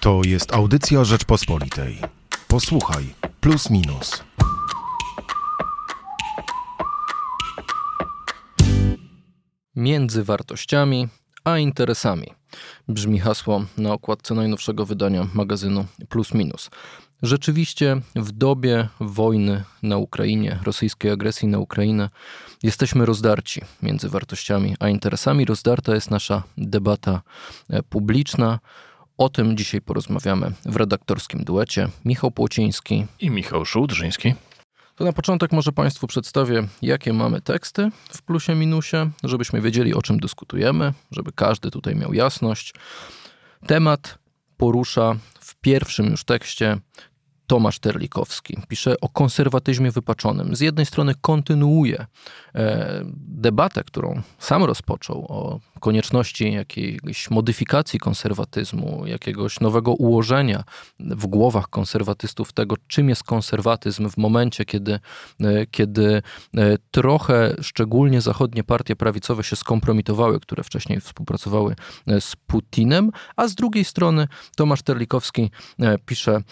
To jest audycja Rzeczpospolitej. Posłuchaj, plus minus. Między wartościami a interesami. Brzmi hasło na okładce najnowszego wydania magazynu Plus Minus. Rzeczywiście w dobie wojny na Ukrainie, rosyjskiej agresji na Ukrainę, jesteśmy rozdarci między wartościami a interesami. Rozdarta jest nasza debata e, publiczna. O tym dzisiaj porozmawiamy w redaktorskim duecie. Michał Płociński i Michał Szułdrzyński. To na początek może Państwu przedstawię, jakie mamy teksty w plusie minusie, żebyśmy wiedzieli, o czym dyskutujemy, żeby każdy tutaj miał jasność. Temat porusza w pierwszym już tekście Tomasz Terlikowski. Pisze o konserwatyzmie wypaczonym. Z jednej strony kontynuuje e, debatę, którą sam rozpoczął o konieczności jakiejś modyfikacji konserwatyzmu, jakiegoś nowego ułożenia w głowach konserwatystów tego, czym jest konserwatyzm w momencie, kiedy, e, kiedy e, trochę szczególnie zachodnie partie prawicowe się skompromitowały, które wcześniej współpracowały z Putinem, a z drugiej strony Tomasz Terlikowski pisze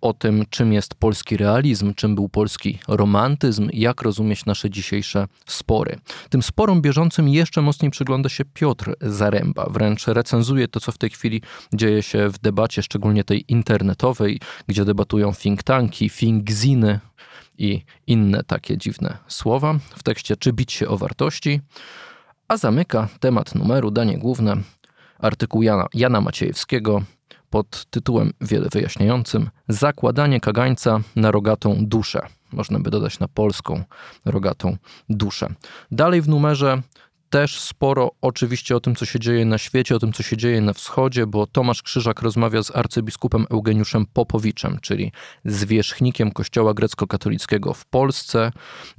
o tym, czym jest polski realizm, czym był polski romantyzm, jak rozumieć nasze dzisiejsze spory. Tym sporom bieżącym jeszcze mocniej przygląda się Piotr Zaręba. Wręcz recenzuje to, co w tej chwili dzieje się w debacie, szczególnie tej internetowej, gdzie debatują think tanki, thinkziny i inne takie dziwne słowa. W tekście Czy bić się o wartości? A zamyka temat numeru, danie główne, artykuł Jana, Jana Maciejewskiego pod tytułem wiele wyjaśniającym Zakładanie kagańca na rogatą duszę. Można by dodać na polską rogatą duszę. Dalej w numerze też sporo oczywiście o tym, co się dzieje na świecie, o tym, co się dzieje na wschodzie, bo Tomasz Krzyżak rozmawia z arcybiskupem Eugeniuszem Popowiczem, czyli zwierzchnikiem Kościoła grecko-katolickiego w Polsce.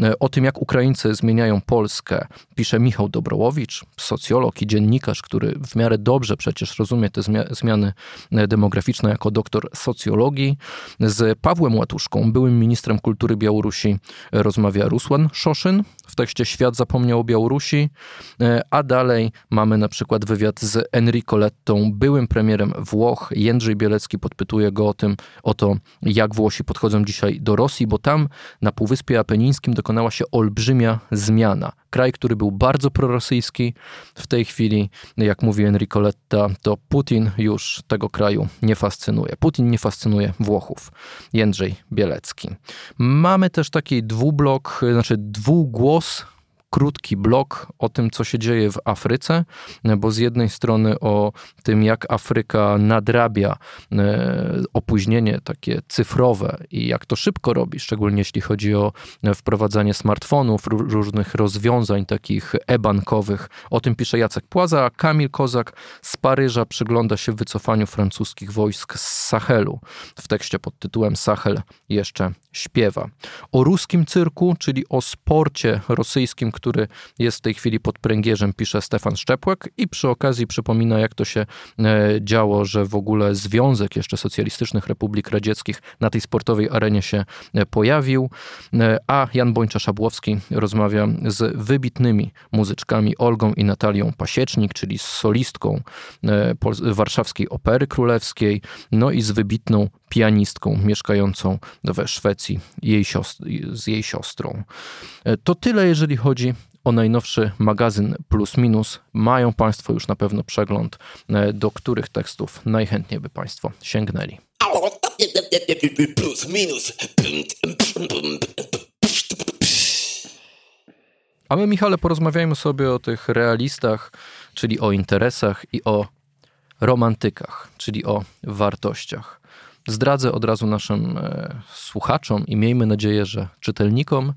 E, o tym, jak Ukraińcy zmieniają Polskę, pisze Michał Dobrołowicz, socjolog i dziennikarz, który w miarę dobrze przecież rozumie te zmiany e, demograficzne jako doktor socjologii. Z Pawłem Łatuszką, byłym ministrem kultury Białorusi, rozmawia Rusłan Szoszyn. W tekście Świat zapomniał o Białorusi. E, a dalej mamy na przykład wywiad z Enrico Lettą, byłym premierem Włoch. Jędrzej Bielecki podpytuje go o tym, o to, jak Włosi podchodzą dzisiaj do Rosji, bo tam na Półwyspie Apenińskim dokonała się olbrzymia zmiana. Kraj, który był bardzo prorosyjski, w tej chwili, jak mówi Enrico Letta, to Putin już tego kraju nie fascynuje. Putin nie fascynuje Włochów. Jędrzej Bielecki. Mamy też taki dwublok, znaczy dwugłos krótki blok o tym, co się dzieje w Afryce, bo z jednej strony o tym, jak Afryka nadrabia e, opóźnienie takie cyfrowe i jak to szybko robi, szczególnie jeśli chodzi o wprowadzanie smartfonów, różnych rozwiązań takich e-bankowych. O tym pisze Jacek Płaza, a Kamil Kozak z Paryża przygląda się wycofaniu francuskich wojsk z Sahelu. W tekście pod tytułem Sahel jeszcze śpiewa. O ruskim cyrku, czyli o sporcie rosyjskim, jest w tej chwili pod pręgierzem, pisze Stefan Szczepłek i przy okazji przypomina, jak to się e, działo, że w ogóle Związek jeszcze Socjalistycznych Republik Radzieckich na tej sportowej arenie się e, pojawił, e, a Jan Bończa-Szabłowski rozmawia z wybitnymi muzyczkami Olgą i Natalią Pasiecznik, czyli z solistką warszawskiej Opery Królewskiej, no i z wybitną pianistką mieszkającą we Szwecji jej z jej siostrą. E, to tyle, jeżeli chodzi o najnowszy magazyn Plus Minus. Mają Państwo już na pewno przegląd, e, do których tekstów najchętniej by Państwo sięgnęli. Plus minus. A my, Michale, porozmawiajmy sobie o tych realistach, czyli o interesach i o romantykach, czyli o wartościach. Zdradzę od razu naszym e, słuchaczom i miejmy nadzieję, że czytelnikom,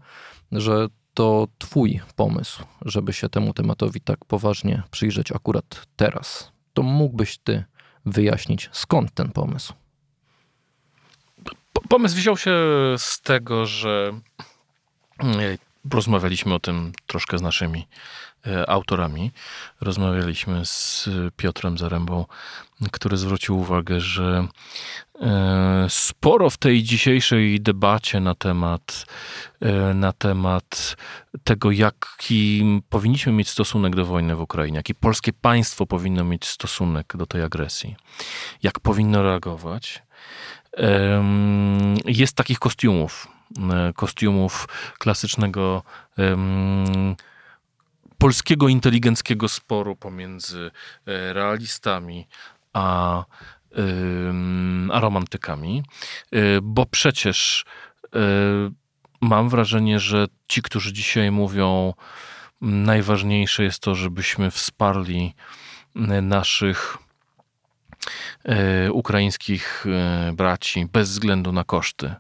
że to Twój pomysł, żeby się temu tematowi tak poważnie przyjrzeć akurat teraz. To mógłbyś Ty wyjaśnić, skąd ten pomysł? Pomysł wziął się z tego, że rozmawialiśmy o tym troszkę z naszymi autorami. Rozmawialiśmy z Piotrem Zarębą, który zwrócił uwagę, że e, sporo w tej dzisiejszej debacie na temat, e, na temat tego, jaki powinniśmy mieć stosunek do wojny w Ukrainie, jaki polskie państwo powinno mieć stosunek do tej agresji, jak powinno reagować, jest takich kostiumów E, kostiumów klasycznego polskiego inteligenckiego sporu pomiędzy e, realistami a, a romantykami, e, bo przecież mam wrażenie, że ci, którzy dzisiaj mówią, najważniejsze jest to, żebyśmy wsparli naszych ukraińskich braci bez względu na koszty.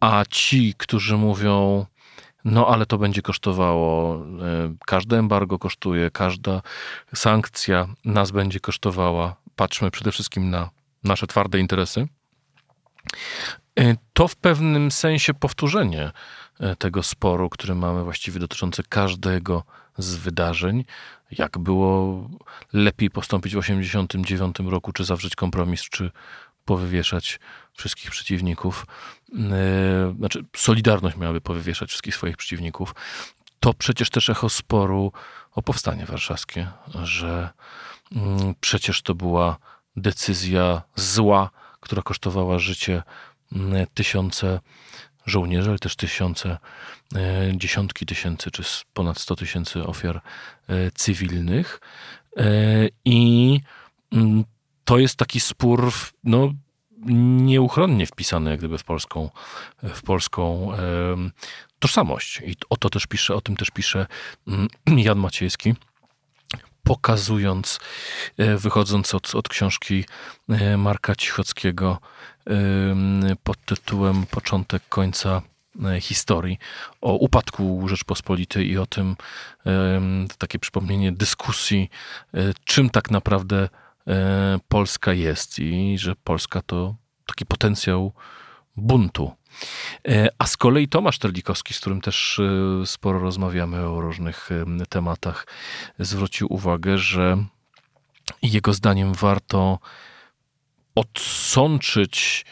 A ci, którzy mówią, no ale to będzie kosztowało, e, każde embargo kosztuje, każda sankcja nas będzie kosztowała, patrzmy przede wszystkim na nasze twarde interesy, e, to w pewnym sensie powtórzenie e, tego sporu, który mamy właściwie dotyczący każdego z wydarzeń, jak było lepiej postąpić w 1989 roku, czy zawrzeć kompromis, czy powywieszać wszystkich przeciwników, e, znaczy Solidarność miałaby powywieszać wszystkich swoich przeciwników, to przecież też echo sporu o powstanie warszawskie, że mm, przecież to była decyzja zła, która kosztowała życie mm, tysiące żołnierzy, ale też tysiące, e, dziesiątki tysięcy, czy ponad sto tysięcy ofiar e, cywilnych. I mm, to jest taki spór, no, nieuchronnie wpisany jak gdyby w polską, w polską e, tożsamość. I o to też pisze, o tym też pisze mm, Jan Maciejski pokazując, e, wychodząc od, od książki e, Marka Cichockiego pod tytułem Początek końca historii, o upadku Rzeczpospolitej i o tym takie przypomnienie dyskusji, czym tak naprawdę E, Polska jest i że Polska to taki potencjał buntu. E, a z kolei Tomasz Terlikowski, z którym też e, sporo rozmawiamy o różnych tematach, zwrócił uwagę, że jego zdaniem warto odsączyć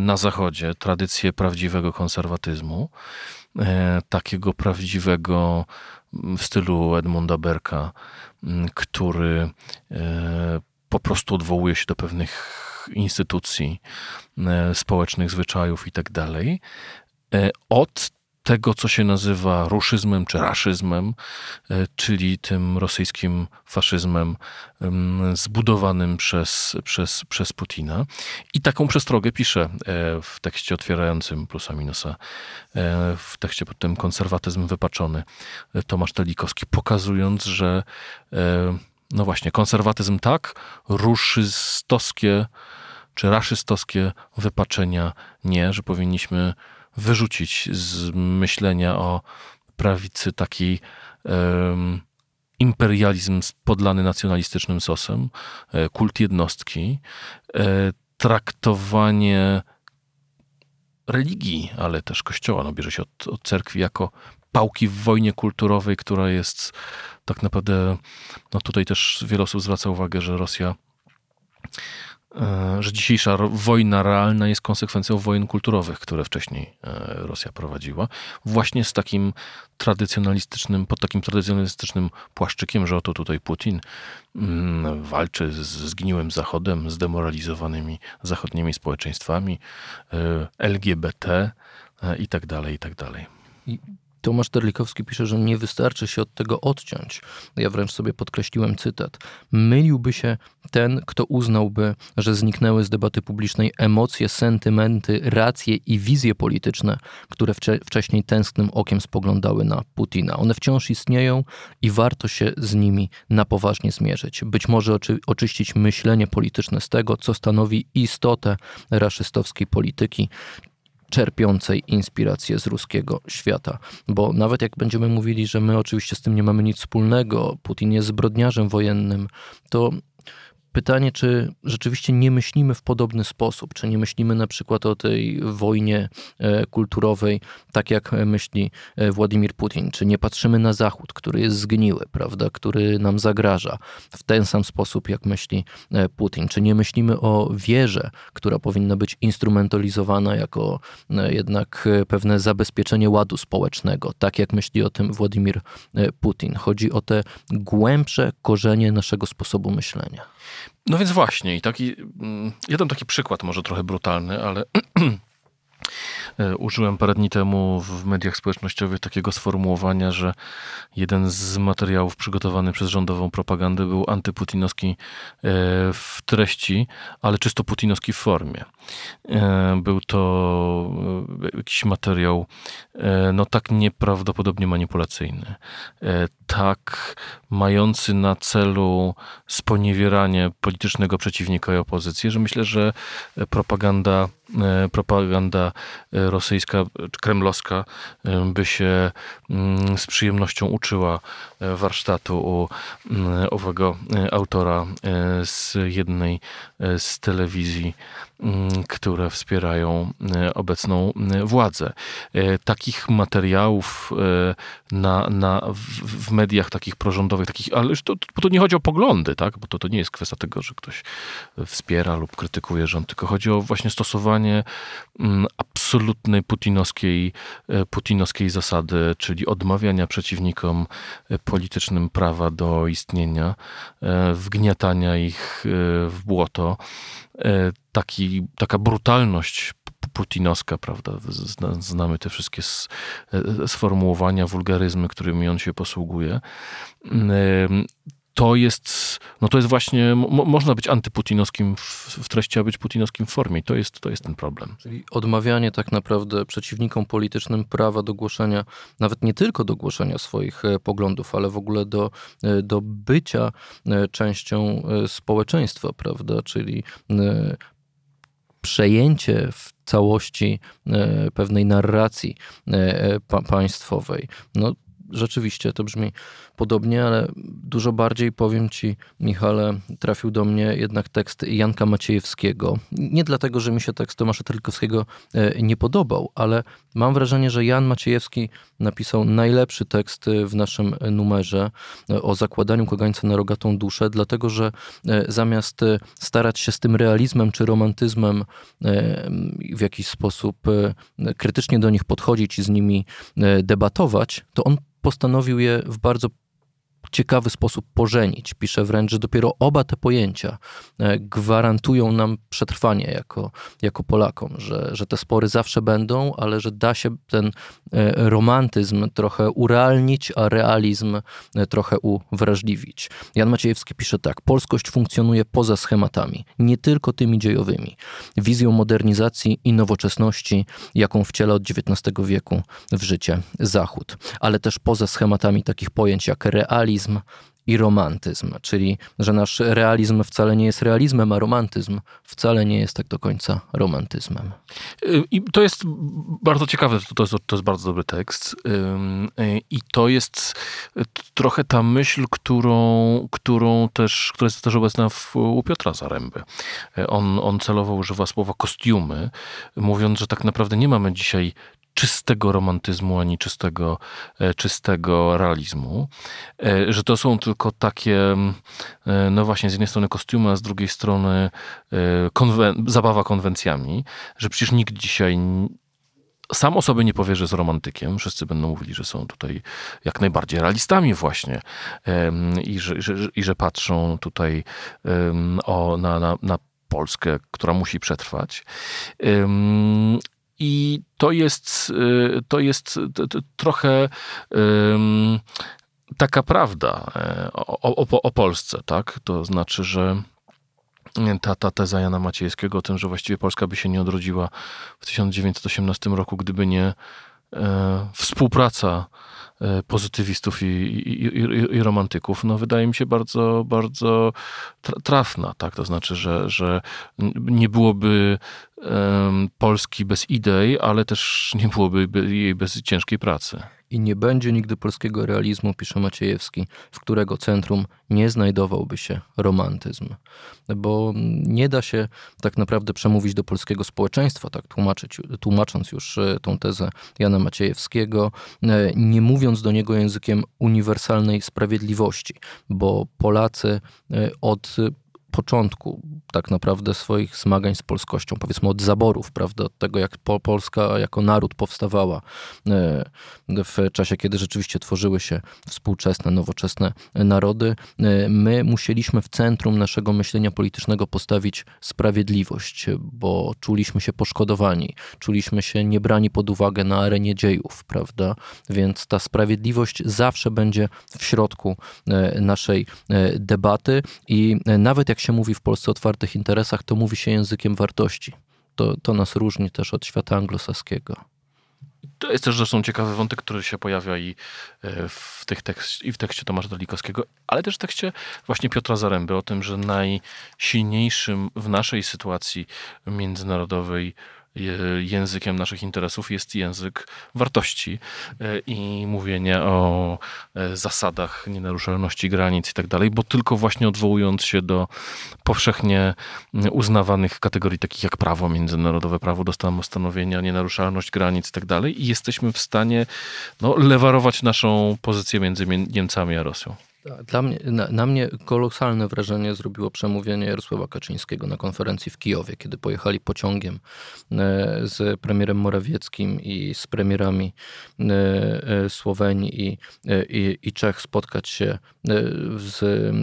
na Zachodzie tradycję prawdziwego konserwatyzmu, takiego prawdziwego w stylu Edmunda Berka, który e, po prostu odwołuje się do pewnych instytucji e, społecznych, zwyczajów i tak dalej, e, od tego, co się nazywa ruszyzmem czy raszyzmem, e, czyli tym rosyjskim faszyzmem zbudowanym przez, przez, przez Putina. I taką przestrogę pisze e, w tekście otwierającym plusa minusa, e, w tekście pod tym konserwatyzm wypaczony Tomasz Telikowski, pokazując, że no właśnie, konserwatyzm tak, ruszystowskie czy raszystowskie wypaczenia nie, że powinniśmy wyrzucić z myślenia o prawicy taki um, imperializm podlany nacjonalistycznym sosem, e, kult jednostki, e, traktowanie religii, ale też kościoła, no bierze się od, od cerkwi jako pałki w wojnie kulturowej, która jest tak naprawdę, no tutaj też wiele osób zwraca uwagę, że Rosja że dzisiejsza wojna realna jest konsekwencją wojen kulturowych, które wcześniej e, Rosja prowadziła, właśnie z takim tradycjonalistycznym, pod takim tradycjonalistycznym płaszczykiem, że oto tutaj Putin mm, walczy z zgniłym Zachodem, zdemoralizowanymi zachodnimi społeczeństwami, e, LGBT i tak dalej, i tak dalej. Tomasz Terlikowski pisze, że nie wystarczy się od tego odciąć. Ja wręcz sobie podkreśliłem cytat. Myliłby się ten, kto uznałby, że zniknęły z debaty publicznej emocje, sentymenty, racje i wizje polityczne, które wcze wcześniej tęsknym okiem spoglądały na Putina. One wciąż istnieją i warto się z nimi na poważnie zmierzyć. Być może oczy oczyścić myślenie polityczne z tego, co stanowi istotę raszystowskiej polityki, czerpiącej inspirację z ruskiego świata. Bo nawet jak będziemy mówili, że my oczywiście z tym nie mamy nic wspólnego, Putin jest zbrodniarzem wojennym, to pytanie, czy rzeczywiście nie myślimy w podobny sposób, czy nie myślimy na przykład o tej wojnie e, kulturowej, tak jak myśli e, Władimir Putin, czy nie patrzymy na Zachód, który jest zgniły, prawda, który nam zagraża w ten sam sposób, jak myśli e, Putin, czy nie myślimy o wierze, która powinna być instrumentalizowana jako jednak pewne zabezpieczenie ładu społecznego, tak jak myśli o tym Władimir Putin. Chodzi o te głębsze korzenie naszego sposobu myślenia. No więc właśnie, i taki, mm, jeden taki przykład, może trochę brutalny, ale użyłem parę dni temu w mediach społecznościowych takiego sformułowania, że jeden z materiałów przygotowany przez rządową propagandę był antyputinowski e, w treści, ale czysto putinowski w formie. E, był to jakiś materiał no tak nieprawdopodobnie manipulacyjny, tak mający na celu sponiewieranie politycznego przeciwnika i opozycji, że myślę, że propaganda E, propaganda e, rosyjska kremlowska e, by się mm, z przyjemnością uczyła warsztatu u mm, owego autora z jednej z telewizji które wspierają e, obecną e, władzę. E, takich materiałów na, na, w, mediach takich prorządowych, takich, ale to, bo to nie chodzi o poglądy, tak? bo to, to nie jest kwestia tego, że ktoś wspiera lub krytykuje rząd, tylko chodzi o właśnie stosowanie mm, absolutnej putinowskiej, putinowskiej zasady, czyli odmawiania przeciwnikom politycznym prawa do istnienia, wgniatania ich w błoto taki, taka brutalność putinowska, prawda? Znamy te wszystkie e, sformułowania, wulgaryzmy, którymi on się posługuje. To jest, no to jest właśnie, mo, można być antyputinowskim w, w, treści, a być putinowskim w formie. To jest, to jest ten problem. Czyli odmawianie tak naprawdę przeciwnikom politycznym prawa do głoszenia, nawet nie tylko do głoszenia swoich e, poglądów, ale w ogóle do, e, do bycia e, częścią społeczeństwa, prawda? Czyli przejęcie w całości pewnej narracji państwowej. No, rzeczywiście to brzmi podobnie, ale dużo bardziej, powiem Ci, Michale, trafił do mnie jednak tekst Janka Maciejewskiego. Nie dlatego, że mi się tekst Tomasza Tylkowskiego e, nie podobał, ale mam wrażenie, że Jan Maciejewski napisał najlepszy tekst w naszym numerze e, o zakładaniu kagańca na rogatą duszę, dlatego, że e, zamiast starać się z tym realizmem czy romantyzmem w jakiś sposób krytycznie do nich podchodzić i z nimi debatować, to on postanowił je w bardzo ciekawy sposób pożenić. Pisze wręcz, że dopiero oba te pojęcia e, gwarantują nam przetrwanie jako, jako Polakom, że, że te spory zawsze będą, ale że da się ten e, romantyzm trochę urealnić, a realizm e, trochę uwrażliwić. Jan Maciejewski pisze tak: Polskość funkcjonuje poza schematami, nie tylko tymi dziejowymi. Wizją modernizacji i nowoczesności, jaką wciela od XIX wieku w życie Zachód, ale też poza schematami takich pojęć jak realizm, realizm i romantyzm, czyli że nasz realizm wcale nie jest realizmem, a romantyzm wcale nie jest tak do końca romantyzmem. I to jest bardzo ciekawe, to jest, to jest bardzo dobry tekst. I to jest trochę ta myśl, którą, którą też, która jest też obecna w, u Piotra Zaręby. On, on celowo używa słowa kostiumy, mówiąc, że tak naprawdę nie mamy dzisiaj czystego romantyzmu, ani czystego, e, czystego realizmu, e, że to są tylko takie, e, no właśnie, z jednej strony kostiumy, a z drugiej strony konwen zabawa konwencjami, że przecież nikt dzisiaj sam o sobie nie powie, że jest romantykiem. Wszyscy będą mówili, że są tutaj jak najbardziej realistami właśnie i że, że, i że patrzą tutaj o, na, na, na Polskę, która musi przetrwać. I to jest, y, to jest trochę taka prawda e, o, o, o Polsce, tak? To znaczy, że ta, ta teza Jana Maciejskiego o tym, że właściwie Polska by się nie odrodziła w 1918 roku, gdyby nie e, współpraca e, pozytywistów i, i, i, i, romantyków, no wydaje mi się bardzo, bardzo trafna, tak? To znaczy, że, że nie byłoby Polski bez idei, ale też nie byłoby jej bez ciężkiej pracy i nie będzie nigdy polskiego realizmu, pisze Maciejewski, w którego centrum nie znajdowałby się romantyzm. Bo nie da się tak naprawdę przemówić do polskiego społeczeństwa, tak tłumaczyć, tłumacząc już e, tą tezę Jana Maciejewskiego, e, nie mówiąc do niego językiem uniwersalnej sprawiedliwości, bo Polacy e, od początku tak naprawdę swoich zmagań z polskością, powiedzmy od zaborów, prawda, od tego jak Polska jako naród powstawała e, w czasie, kiedy rzeczywiście tworzyły się współczesne, nowoczesne narody, e, my musieliśmy w centrum naszego myślenia politycznego postawić sprawiedliwość, bo czuliśmy się poszkodowani, czuliśmy się niebrani pod uwagę na arenie dziejów, prawda, więc ta sprawiedliwość zawsze będzie w środku e, naszej debaty i nawet jak się mówi w Polsce otwarcie otwartych interesach, to mówi się językiem wartości. To, to nas różni też od świata anglosaskiego. To jest też zresztą ciekawy wątek, który się pojawia i e, w, tych tekst, i w tekście Tomasza Dalikowskiego, ale też w tekście właśnie Piotra Zaręby o tym, że najsilniejszym w naszej sytuacji międzynarodowej językiem naszych interesów jest język wartości e, i mówienia o e, zasadach nienaruszalności granic i tak dalej, bo tylko właśnie odwołując się do powszechnie uznawanych kategorii takich jak prawo międzynarodowe, prawo do stanowienia, nienaruszalność granic i tak dalej i jesteśmy w stanie no, lewarować naszą pozycję między Niemcami a Rosją. Dla mnie, na, na, mnie kolosalne wrażenie zrobiło przemówienie Jarosława Kaczyńskiego na konferencji w Kijowie, kiedy pojechali pociągiem e, z premierem Morawieckim i z premierami e, e, Słowenii i, i, i Czech spotkać się z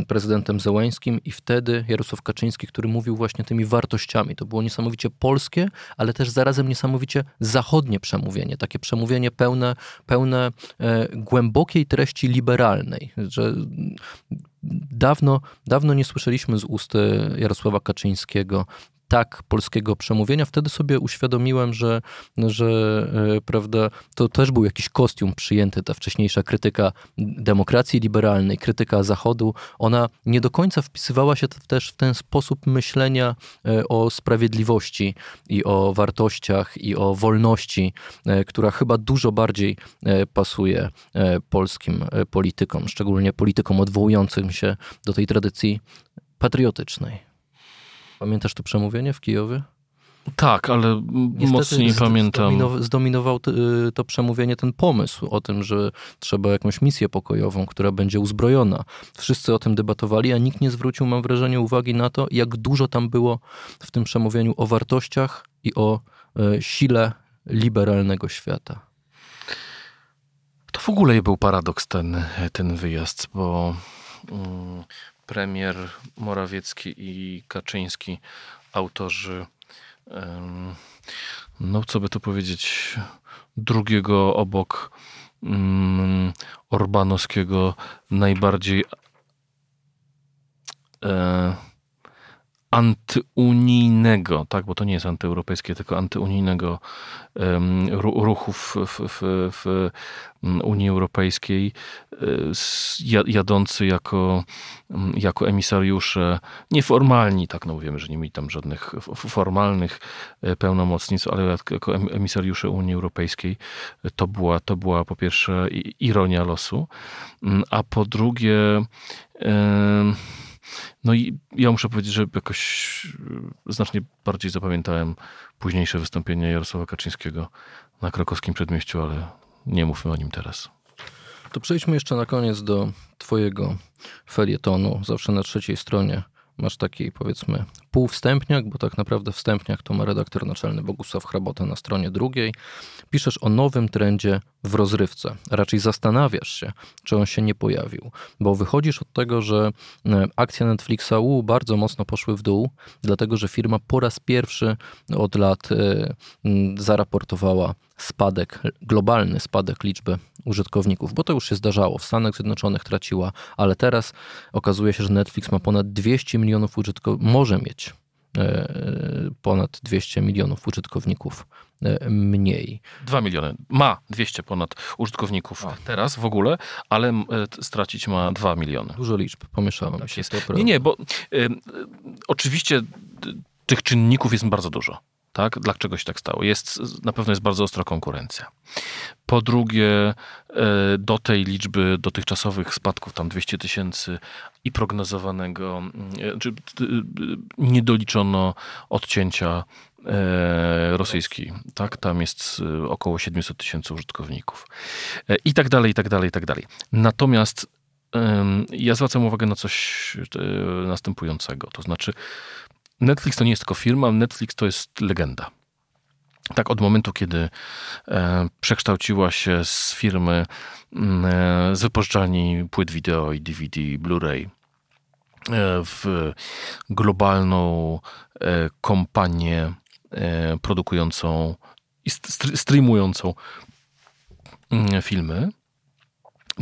prezydentem Zełańskim. I wtedy Jarosław Kaczyński, który mówił właśnie tymi wartościami, to było niesamowicie polskie, ale też zarazem niesamowicie zachodnie przemówienie, takie przemówienie pełne, pełne głębokiej treści liberalnej, że dawno, dawno nie słyszeliśmy z ust Jarosława Kaczyńskiego tak polskiego przemówienia, wtedy sobie uświadomiłem, że, że e, prawda, to też był jakiś kostium przyjęty, ta wcześniejsza krytyka demokracji liberalnej, krytyka Zachodu, ona nie do końca wpisywała się też w ten sposób myślenia e, o sprawiedliwości i o wartościach i o wolności, e, która chyba dużo bardziej pasuje polskim politykom, szczególnie politykom odwołującym się do tej tradycji patriotycznej. Pamiętasz to przemówienie w Kijowie? Tak, ale Niestety mocniej pamiętam. Zdominował y, to przemówienie ten pomysł o tym, że trzeba jakąś misję pokojową, która będzie uzbrojona. Wszyscy o tym debatowali, a nikt nie zwrócił, mam wrażenie, uwagi na to, jak dużo tam było w tym przemówieniu o wartościach i o y, sile liberalnego świata. To w ogóle był paradoks ten, ten wyjazd, bo mm, premier Morawiecki i Kaczyński, autorzy, no co by tu powiedzieć, drugiego obok Orbanowskiego najbardziej e, antyunijnego, tak, bo to nie jest antyeuropejskie, tylko antyunijnego ruchu w, w, w, w Unii Europejskiej, e, jadący jako, jako emisariusze, nieformalni, tak, no wiemy, że nie mieli tam żadnych formalnych e, pełnomocnictw, ale jako emisariusze Unii Europejskiej, to była, to była po pierwsze ironia losu, a po drugie, no i ja muszę powiedzieć, że jakoś e, znacznie bardziej zapamiętałem późniejsze wystąpienie Jarosława Kaczyńskiego na krakowskim przedmieściu, ale nie mówmy o nim teraz. To przejdźmy jeszcze na koniec do Twojego felietonu, zawsze na trzeciej stronie masz taki powiedzmy półwstępniak, bo tak naprawdę wstępniak to ma redaktor naczelny Bogusław Hrabota na stronie drugiej. Piszesz o nowym trendzie w rozrywce. Raczej zastanawiasz się, czy on się nie pojawił, bo wychodzisz od tego, że e, akcje Netflixa U bardzo mocno poszły w dół, dlatego że firma po raz pierwszy od lat e, zaraportowała spadek, globalny spadek liczby użytkowników, bo to już się zdarzało. W Stanach Zjednoczonych traciła, ale teraz okazuje się, że Netflix ma ponad 200 milionów użytkowników, może mieć e, ponad 200 milionów użytkowników e, mniej. 2 miliony. Ma 200 ponad użytkowników A. teraz w ogóle, ale e, stracić ma 2 miliony. Dużo liczb, pomieszałem Tak się. jest. Nie, nie, bo y, oczywiście tych czynników jest bardzo dużo. Tak? Dlaczego się tak stało? Jest, na pewno jest bardzo ostra konkurencja. Po drugie, y, do tej liczby dotychczasowych spadków, tam 200 tysięcy i prognozowanego, y, czy y, y, nie doliczono odcięcia e, rosyjskiej, tak? Tam jest około 700 tysięcy użytkowników. E, I tak dalej, i tak dalej, i tak dalej. Natomiast Ja zwracam uwagę na coś e, następującego. To znaczy, Netflix to nie jest tylko firma, Netflix to jest legenda. Tak, od momentu, kiedy e, przekształciła się z firmy mm, e, z wypożyczalni płyt wideo i DVD, Blu-ray e, w globalną e, kompanię e, produkującą i st- streamującą mm, filmy,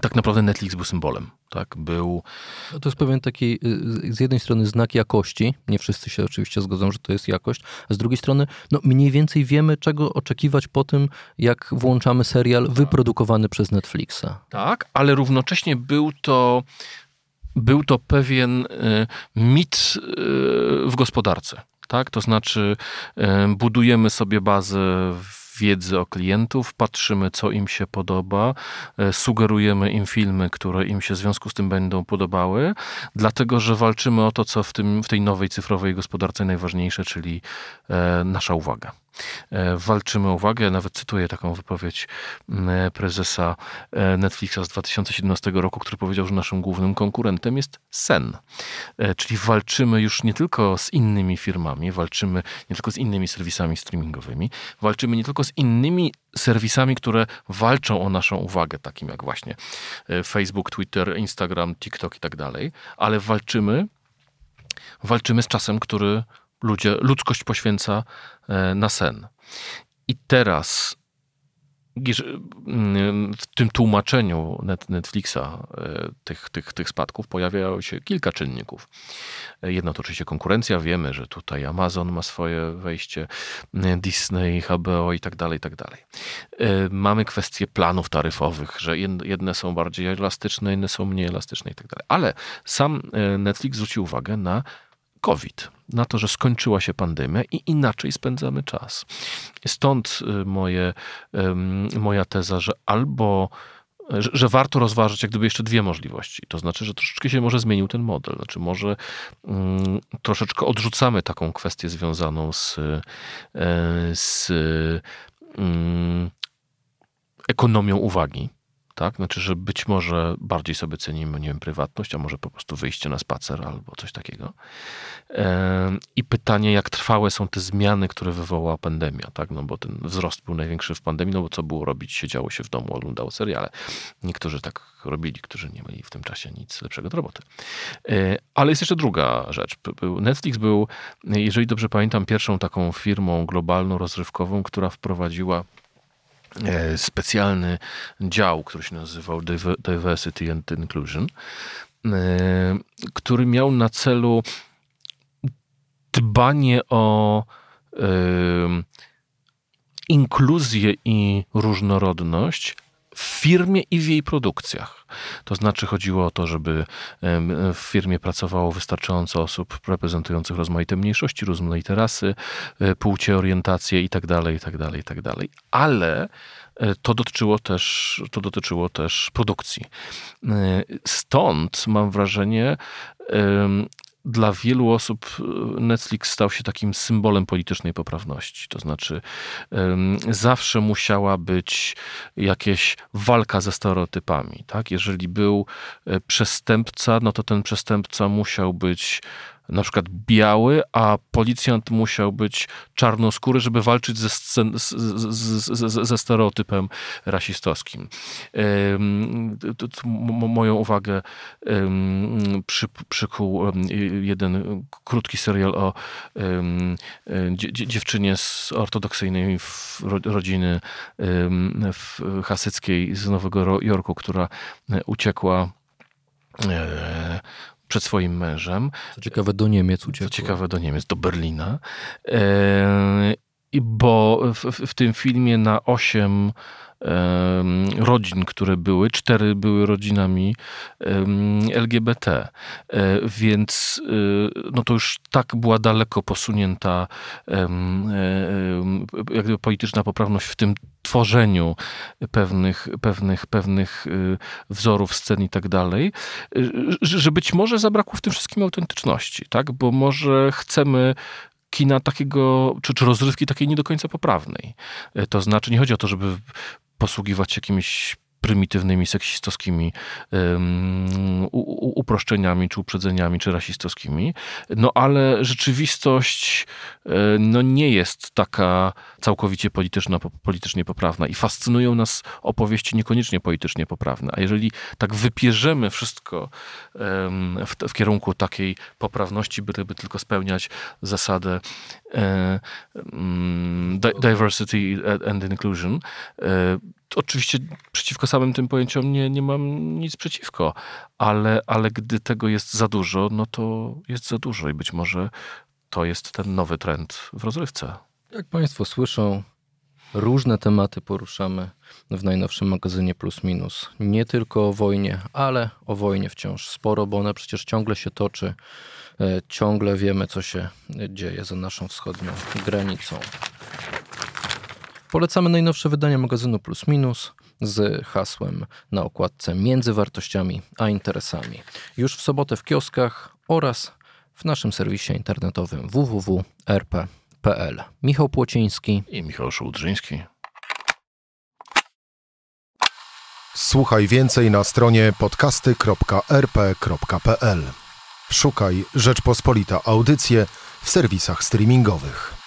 tak naprawdę Netflix był symbolem. Tak, był No To jest pewien taki y, z jednej strony znak jakości, nie wszyscy się oczywiście zgodzą, że to jest jakość, a z drugiej strony no mniej więcej wiemy, czego oczekiwać po tym, jak włączamy serial wyprodukowany przez Netflixa. Tak, ale równocześnie był to, był to pewien y, mit y, w gospodarce. Tak? To znaczy, budujemy sobie bazę wiedzy o klientów, patrzymy, co im się podoba, y, sugerujemy im filmy, które im się w związku z tym będą podobały, dlatego że walczymy o to, co w, tym, w tej nowej cyfrowej gospodarce najważniejsze, czyli e, nasza uwaga. E, Walczymy o uwagę. Nawet cytuję taką wypowiedź m, prezesa e, Netflixa z 2017 roku, który powiedział, że naszym głównym konkurentem jest sen. E, Czyli walczymy już nie tylko z innymi firmami, walczymy nie tylko z innymi serwisami streamingowymi, walczymy nie tylko z innymi serwisami, które walczą o naszą uwagę, takim jak właśnie e, Facebook, Twitter, Instagram, TikTok i tak dalej, ale walczymy walczymy z czasem, który ludzie, ludzkość poświęca e, na sen. I teraz mm, w tym tłumaczeniu Net- Netflixa e, tych, tych, tych spadków pojawiało się kilka czynników. E, Jedno to oczywiście konkurencja. Wiemy, że tutaj Amazon ma swoje wejście, Disney, HBO i tak dalej, i tak dalej. Mamy kwestie planów taryfowych, że jed- jedne są bardziej elastyczne, inne są mniej elastyczne i tak dalej. Ale sam Netflix zwrócił uwagę na COVID, na to, że skończyła się pandemia i inaczej spędzamy czas. Stąd y, moje, moja teza, że albo że, że warto rozważyć jak gdyby jeszcze dwie możliwości. To znaczy, że troszeczkę się może zmienił ten model. Znaczy, może mm, troszeczkę odrzucamy taką kwestię związaną z, e, z mm, ekonomią uwagi. Tak? Znaczy, że być może bardziej sobie cenimy, nie wiem, prywatność, a może po prostu wyjście na spacer albo coś takiego. I pytanie, jak trwałe są te zmiany, które wywołała pandemia, tak? No bo ten wzrost był największy w pandemii, no bo co było robić? Siedziało się w domu, oglądało seriale. Niektórzy tak robili, którzy nie mieli w tym czasie nic lepszego do roboty. E, Ale jest jeszcze druga rzecz. Netflix był, jeżeli dobrze pamiętam, pierwszą taką firmą globalną, rozrywkową, która wprowadziła specjalny dział, który się nazywał Diver- Diversity and Inclusion, e, który miał na celu dbanie o em, inkluzję i różnorodność w firmie i w jej produkcjach. To znaczy chodziło o to, żeby w firmie pracowało wystarczająco osób reprezentujących rozmaite mniejszości, rozmaite rasy, e, płcie, orientacje i tak dalej, i tak dalej, i tak dalej. Ale e, to dotyczyło też, to dotyczyło też produkcji. E, Stąd mam wrażenie, dla wielu osób e, Netflix stał się takim symbolem politycznej poprawności. To znaczy, em, zawsze musiała być jakaś walka ze stereotypami. Tak? Jeżeli był e, przestępca, no to ten przestępca musiał być na przykład biały, a policjant musiał być czarnoskóry, żeby walczyć ze, scen, z, z, z, ze stereotypem rasistowskim. Moją uwagę przykuł em, jeden krótki serial o dzie- dziewczynie z ortodoksyjnej rodziny hasyckiej z Nowego Jorku, która e, uciekła e, przed swoim mężem. Co ciekawe, do Niemiec uciekła. Co ciekawe, do Niemiec, do Berlina. E, bo w, w, tym filmie na osiem rodzin, które były, cztery były rodzinami LGBT, e, więc e, no to już tak była daleko posunięta e, jakby polityczna poprawność w tym tworzeniu pewnych, pewnych, pewnych wzorów scen i tak dalej, że być może zabrakło w tym wszystkim autentyczności, tak? Bo może chcemy kina takiego, czy, czy rozrywki takiej nie do końca poprawnej. To znaczy, nie chodzi o to, żeby posługiwać się jakimiś prymitywnymi, seksistowskimi um, uproszczeniami, czy uprzedzeniami, czy rasistowskimi. No ale rzeczywistość e, no, nie jest taka całkowicie polityczna, politycznie poprawna i fascynują nas opowieści niekoniecznie politycznie poprawne. A jeżeli tak wypierzemy wszystko um, w, w, kierunku takiej poprawności, by tylko spełniać zasadę um, diversity and inclusion, e, oczywiście przeciwko samym tym pojęciom nie, nie mam nic przeciwko, ale, ale gdy tego jest za dużo, no to jest za dużo i być może to jest ten nowy trend w rozrywce. Jak Państwo słyszą, różne tematy poruszamy w najnowszym magazynie Plus Minus. Nie tylko o wojnie, ale o wojnie wciąż sporo, bo ona przecież ciągle się toczy. E, ciągle wiemy, co się dzieje za naszą wschodnią granicą. Polecamy najnowsze wydanie magazynu Plus Minus z hasłem na okładce między wartościami a interesami. Już w sobotę w kioskach oraz w naszym serwisie internetowym www.rp.pl. Michał Płociński i Michał Szułdrzyński. Słuchaj więcej na stronie podcasty.rp.pl. Szukaj Rzeczpospolita Audycje w serwisach streamingowych.